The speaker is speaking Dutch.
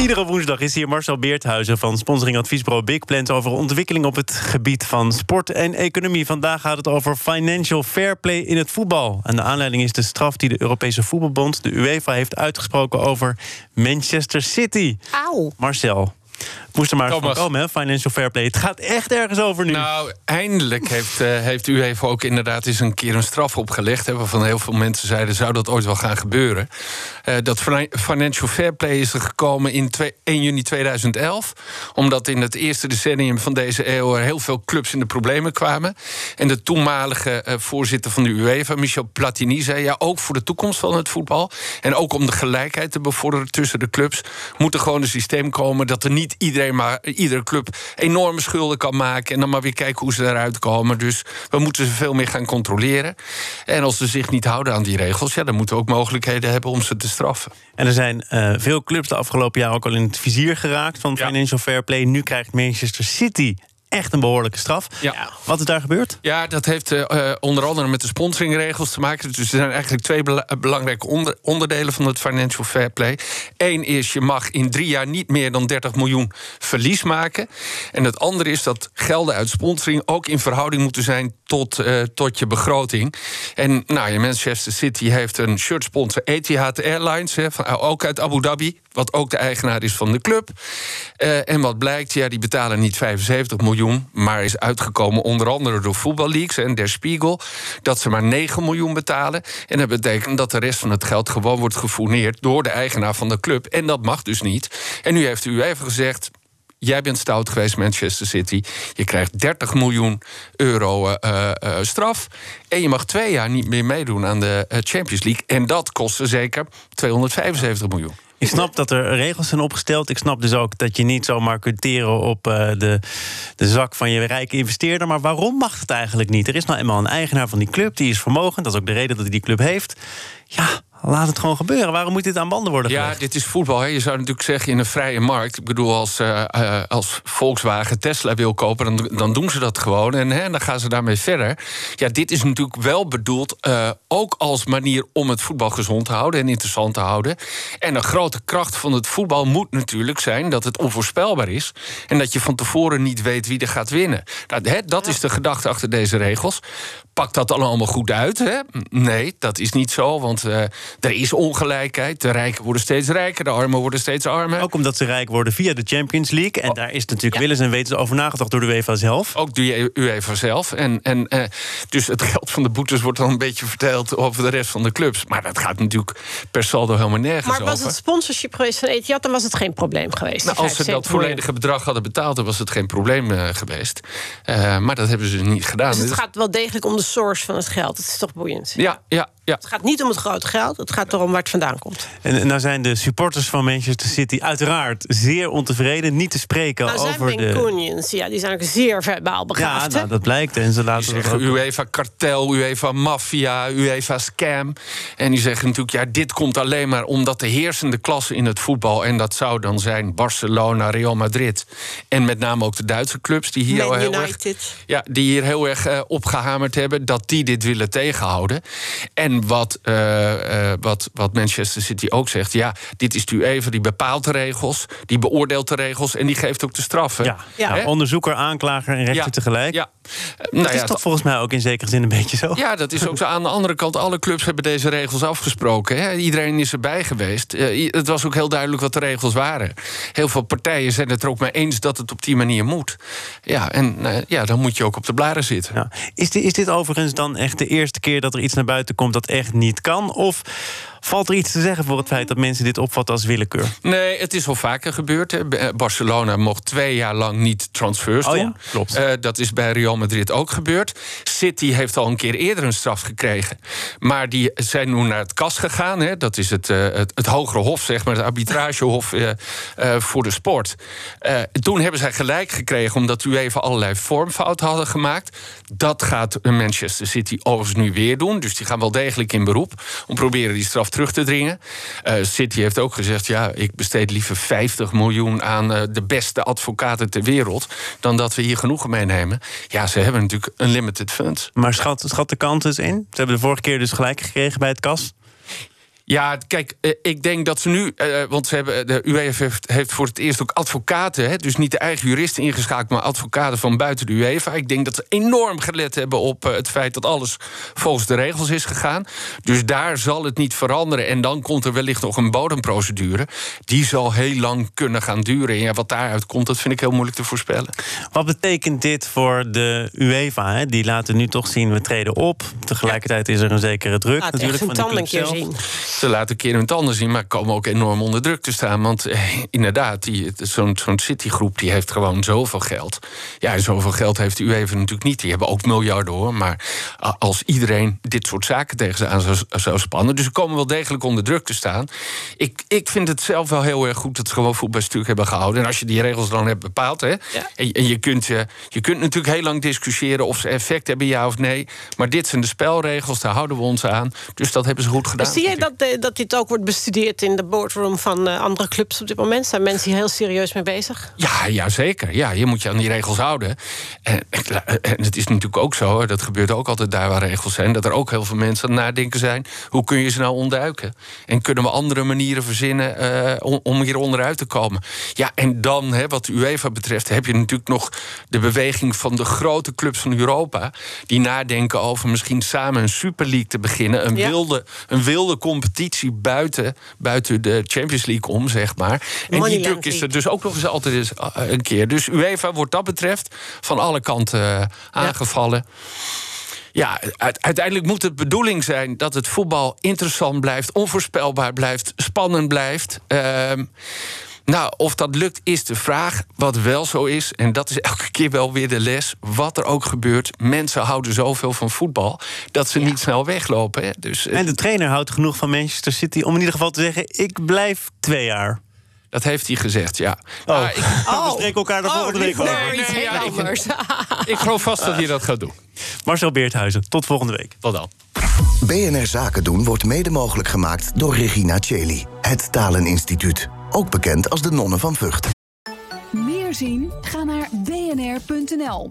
Iedere woensdag is hier Marcel Beerthuizen van sponsoring adviesbureau Big Plans over ontwikkeling op het gebied van sport en economie. Vandaag gaat het over financial fair play in het voetbal. En de aanleiding is de straf die de Europese Voetbalbond, de UEFA, heeft uitgesproken over Manchester City. Auw. Marcel, moest er maar van Thomas. komen, hè? Financial fair play. Het gaat echt ergens over nu. Nou, eindelijk heeft, eh, heeft u even ook inderdaad eens een keer een straf opgelegd. Hè, waarvan heel veel mensen zeiden: zou dat ooit wel gaan gebeuren? Eh, dat fina- Financial Fair Play is er gekomen in twee- 1 juni 2011. Omdat in het eerste decennium van deze eeuw er heel veel clubs in de problemen kwamen. En de toenmalige eh, voorzitter van de UEFA, Michel Platini, zei: ja, ook voor de toekomst van het voetbal. En ook om de gelijkheid te bevorderen tussen de clubs. moet er gewoon een systeem komen dat er niet iedereen maar iedere club enorme schulden kan maken. En dan maar weer kijken hoe ze eruit komen. Dus we moeten ze veel meer gaan controleren. En als ze zich niet houden aan die regels, ja, dan moeten we ook mogelijkheden hebben om ze te straffen. En er zijn eh, veel clubs de afgelopen jaar ook al in het vizier geraakt van Ja. financial fair play. Nu krijgt Manchester City echt een behoorlijke straf. Ja. Wat is daar gebeurd? Ja, dat heeft eh, eh, onder andere met de sponsoringregels te maken. Dus er zijn eigenlijk twee bela- belangrijke onder- onderdelen van het financial fair play. Eén is, je mag in drie jaar niet meer dan 30 miljoen verlies maken. En het andere is dat gelden uit sponsoring ook in verhouding moeten zijn tot, eh, tot je begroting. En nou, Manchester City heeft een shirtsponsor Etihad Airlines, hè, van, ook uit Abu Dhabi, wat ook de eigenaar is van de club. Eh, en wat blijkt, ja, die betalen niet 75 miljoen, maar is uitgekomen onder andere door voetballeaks en Der Spiegel, dat ze maar 9 miljoen betalen. En dat betekent dat de rest van het geld gewoon wordt gefourneerd door de eigenaar van de club. En dat mag dus niet. En nu heeft u even gezegd. Jij bent stout geweest, Manchester City. Je krijgt 30 miljoen euro eh, eh, straf. En je mag twee jaar niet meer meedoen aan de Champions League. En dat kostte zeker 275 miljoen. Ik snap dat er regels zijn opgesteld. Ik snap dus ook dat je niet zomaar kunt teren op eh, de, de zak van je rijke investeerder. Maar waarom mag het eigenlijk niet? Er is nou eenmaal een eigenaar van die club, die is vermogend. Dat is ook de reden dat hij die club heeft. Ja, laat het gewoon gebeuren. Waarom moet dit aan banden worden Ja, gelegd? dit is voetbal. Hè. Je zou natuurlijk zeggen in een vrije markt. Ik bedoel, als, eh, eh, als Volkswagen Tesla wil kopen, dan, dan doen ze dat gewoon. En hè, dan gaan ze daarmee verder. Ja, dit is natuurlijk wel bedoeld eh, ook als manier om het voetbal gezond te houden en interessant te houden. En een grote kracht van het voetbal moet natuurlijk zijn dat het onvoorspelbaar is. En dat je van tevoren niet weet wie er gaat winnen. Nou, hè, dat is de gedachte achter deze regels. Pakt dat allemaal goed uit? Hè? Nee, dat is niet zo. Want er is ongelijkheid. De rijken worden steeds rijker, de armen worden steeds armer. Ook omdat ze rijk worden via de Champions League. En daar is natuurlijk willens en wetens over nagedacht door de UEFA zelf. Ook doe je UEFA zelf. En, en, eh, dus het geld van de boetes wordt dan een beetje verdeeld over de rest van de clubs. Maar dat gaat natuurlijk per saldo helemaal nergens Maar was over. het sponsorship geweest van Etihad, dan was het geen probleem geweest. Nou, als ze dat 75 miljoen. volledige bedrag hadden betaald, dan was het geen probleem eh, geweest. Eh, maar dat hebben ze niet gedaan. Dus het Dus- gaat wel degelijk om de source van het geld. Dat is toch boeiend. Ja, ja, ja. Het gaat niet om het grote geld, het gaat erom waar het vandaan komt. En nou zijn de supporters van Manchester City uiteraard zeer ontevreden. Niet te spreken Nou zijn over de... Mancunians, ja, die zijn ook zeer verbaal Ja, begaafd. hè? nou, dat blijkt. En ze laten zeggen ook... UEFA kartel, UEFA maffia, UEFA scam. En die zeggen natuurlijk, ja, dit komt alleen maar omdat de heersende klasse in het voetbal... en dat zou dan zijn Barcelona, Real Madrid... en met name ook de Duitse clubs die hier Man heel erg... United. Ja, die hier heel erg eh, opgehamerd hebben, dat die dit willen tegenhouden. En wat, eh, eh, wat, wat Manchester City ook zegt, ja, dit is de UEFA, die bepaalt de regels, die beoordeelt de regels en die geeft ook de straffen. Ja, Ja. nou, onderzoeker, aanklager en rechter Ja, tegelijk. Ja. Eh, Dat nou is ja, toch volgens mij ook in zekere zin een beetje zo. ja, dat is ook zo. Aan de andere kant, alle clubs hebben deze regels afgesproken. Hè? Iedereen is erbij geweest. Eh, het was ook heel duidelijk wat de regels waren. Heel veel partijen zijn het er ook mee eens dat het op die manier moet. Ja, en eh, ja, dan moet je ook op de blaren zitten. Ja. Is, dit, is dit overigens dan echt de eerste keer dat er iets naar buiten komt dat echt niet kan? Of valt er iets te zeggen voor het feit dat mensen dit opvatten als willekeur? Nee, het is al vaker gebeurd. Hè. Eh, Barcelona mocht twee jaar lang niet transfers Oh doen. ja, klopt. Eh, dat is bij Real Madrid ook gebeurd. City heeft al een keer eerder een straf gekregen. Maar die zijn nu naar het kas gegaan. Hè. Dat is het, eh, het, het hogere hof, zeg maar, het arbitragehof eh, eh, voor de sport. Toen hebben zij gelijk gekregen omdat u even allerlei vormfouten hadden gemaakt. Dat gaat Manchester City overigens nu weer doen. Dus die gaan wel degelijk in beroep om proberen die straf terug te dringen. Eh, City heeft ook gezegd: ja, ik besteed liever 50 miljoen aan eh, de beste advocaten ter wereld. dan dat we hier genoegen meenemen. Ja, ze hebben natuurlijk een limited funds. Maar schat, schat de kant eens in. Ze hebben de vorige keer dus gelijk gekregen bij het kas. Ja, kijk, eh, ik denk dat ze nu. eh, want ze hebben, de UEFA heeft, heeft voor het eerst ook advocaten. Hè, dus niet de eigen juristen ingeschakeld, maar advocaten van buiten de UEFA. Ik denk dat ze enorm gelet hebben op eh, het feit dat alles volgens de regels is gegaan. Dus daar zal het niet veranderen. En dan komt er wellicht nog een bodemprocedure. Die zal heel lang kunnen gaan duren. En ja, wat daaruit komt, dat vind ik heel moeilijk te voorspellen. Wat betekent dit voor de UEFA? Hè? Die laten nu toch zien, we treden op. Tegelijkertijd is er een zekere druk Laat natuurlijk van de club zelf. zien. Ze laten een keer hun tanden zien, maar komen ook enorm onder druk te staan. Want eh, inderdaad, die- zo'n zo'n Citigroep die heeft gewoon zoveel geld. Ja, en zoveel geld heeft de UEFA natuurlijk niet. Die hebben ook miljarden hoor. Maar als iedereen dit soort zaken tegen ze aan zou, zou spannen. Dus ze komen wel degelijk onder druk te staan. Ik, ik vind het zelf wel heel erg goed dat ze gewoon voetbal stuk hebben gehouden. En als je die regels dan hebt bepaald. Hè, en, en je, kunt, je, je kunt natuurlijk heel lang discussiëren of ze effect hebben, ja of nee. Maar dit zijn de spelregels, daar houden we ons aan. Dus dat hebben ze goed gedaan. Zie jij dat, dat dit ook wordt bestudeerd in de boardroom van eh, andere clubs op dit moment? Zijn mensen hier heel serieus mee bezig? Ja, ja, zeker. Ja, je moet je aan die regels houden. En, en het is natuurlijk ook zo, dat gebeurt ook altijd daar waar regels zijn... dat er ook heel veel mensen aan het nadenken zijn... hoe kun je ze nou ontduiken? En kunnen we andere manieren verzinnen eh, om, om hier onderuit te komen? Ja, en dan, hè, wat de UEFA betreft... heb je natuurlijk nog de beweging van de grote clubs van Europa... die nadenken over misschien samen een Super League te beginnen. Een, Ja. wilde, een wilde competitie buiten, buiten de Champions League om, zeg maar. En die druk is er dus ook nog eens altijd eens eh, een keer. Dus UEFA wordt dat betreft van alle kanten eh, aangevallen. Ja, uit- uiteindelijk moet het bedoeling zijn dat het voetbal interessant blijft, onvoorspelbaar blijft, spannend blijft. Ehm, nou, of dat lukt is de vraag. Wat wel zo is, en dat is elke keer wel weer de les, wat er ook gebeurt, mensen houden zoveel van voetbal dat ze niet snel weglopen. Hè. Dus eh, En de trainer houdt genoeg van Manchester City om in ieder geval te zeggen: ik blijf twee jaar. dat heeft hij gezegd, ja. Oh, Maar ik, we spreken elkaar de volgende week nee, over. Nee, ja, ik- ik geloof vast dat hij dat gaat doen. Marcel Beerthuizen, tot volgende week. Tot dan. BNR Zaken doen wordt mede mogelijk gemaakt door Regina Cheli. Het Taleninstituut. Ook bekend als de Nonnen van Vught. Meer zien? Ga naar bnr.nl.